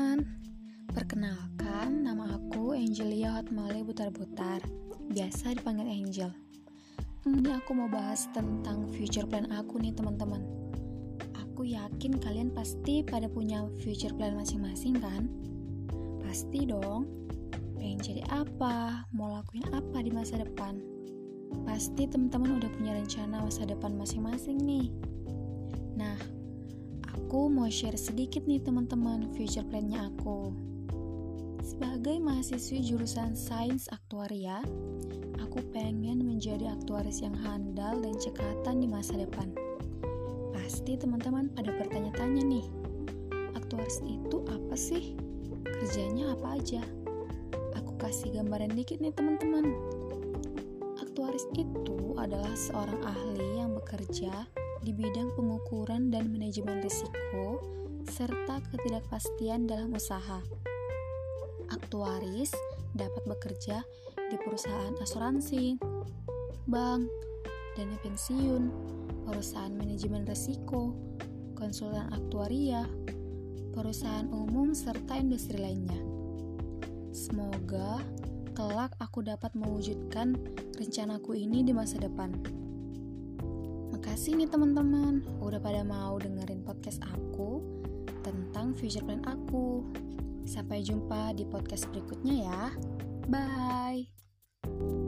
teman-teman. Perkenalkan, nama aku Angelia Hotmale Butar-Butar Biasa dipanggil Angel. Ini aku mau bahas tentang future plan aku nih teman-teman. Aku yakin kalian pasti pada punya future plan masing-masing kan? Pasti dong. Pengen jadi apa, mau lakuin apa di masa depan? Pasti teman-teman udah punya rencana masa depan masing-masing nih. Nah, aku mau share sedikit nih teman-teman future plan-nya aku. Sebagai mahasiswi jurusan Sains Aktuaria, aku pengen menjadi aktuaris yang handal dan cekatan di masa depan. Pasti teman-teman pada bertanya-tanya nih, aktuaris itu apa sih? Kerjanya apa aja? Aku kasih gambaran dikit nih teman-teman. Aktuaris itu adalah seorang ahli yang bekerja di bidang pengukuran dan manajemen risiko serta ketidakpastian dalam usaha. Aktuaris dapat bekerja di perusahaan asuransi, bank, dana pensiun, perusahaan manajemen risiko, konsultan aktuaria, perusahaan umum, serta industri lainnya. Semoga kelak aku dapat mewujudkan rencanaku ini di masa depan. Makasih nih teman-teman, udah pada mau dengerin podcast aku tentang future plan aku. Sampai jumpa di podcast berikutnya ya. Bye.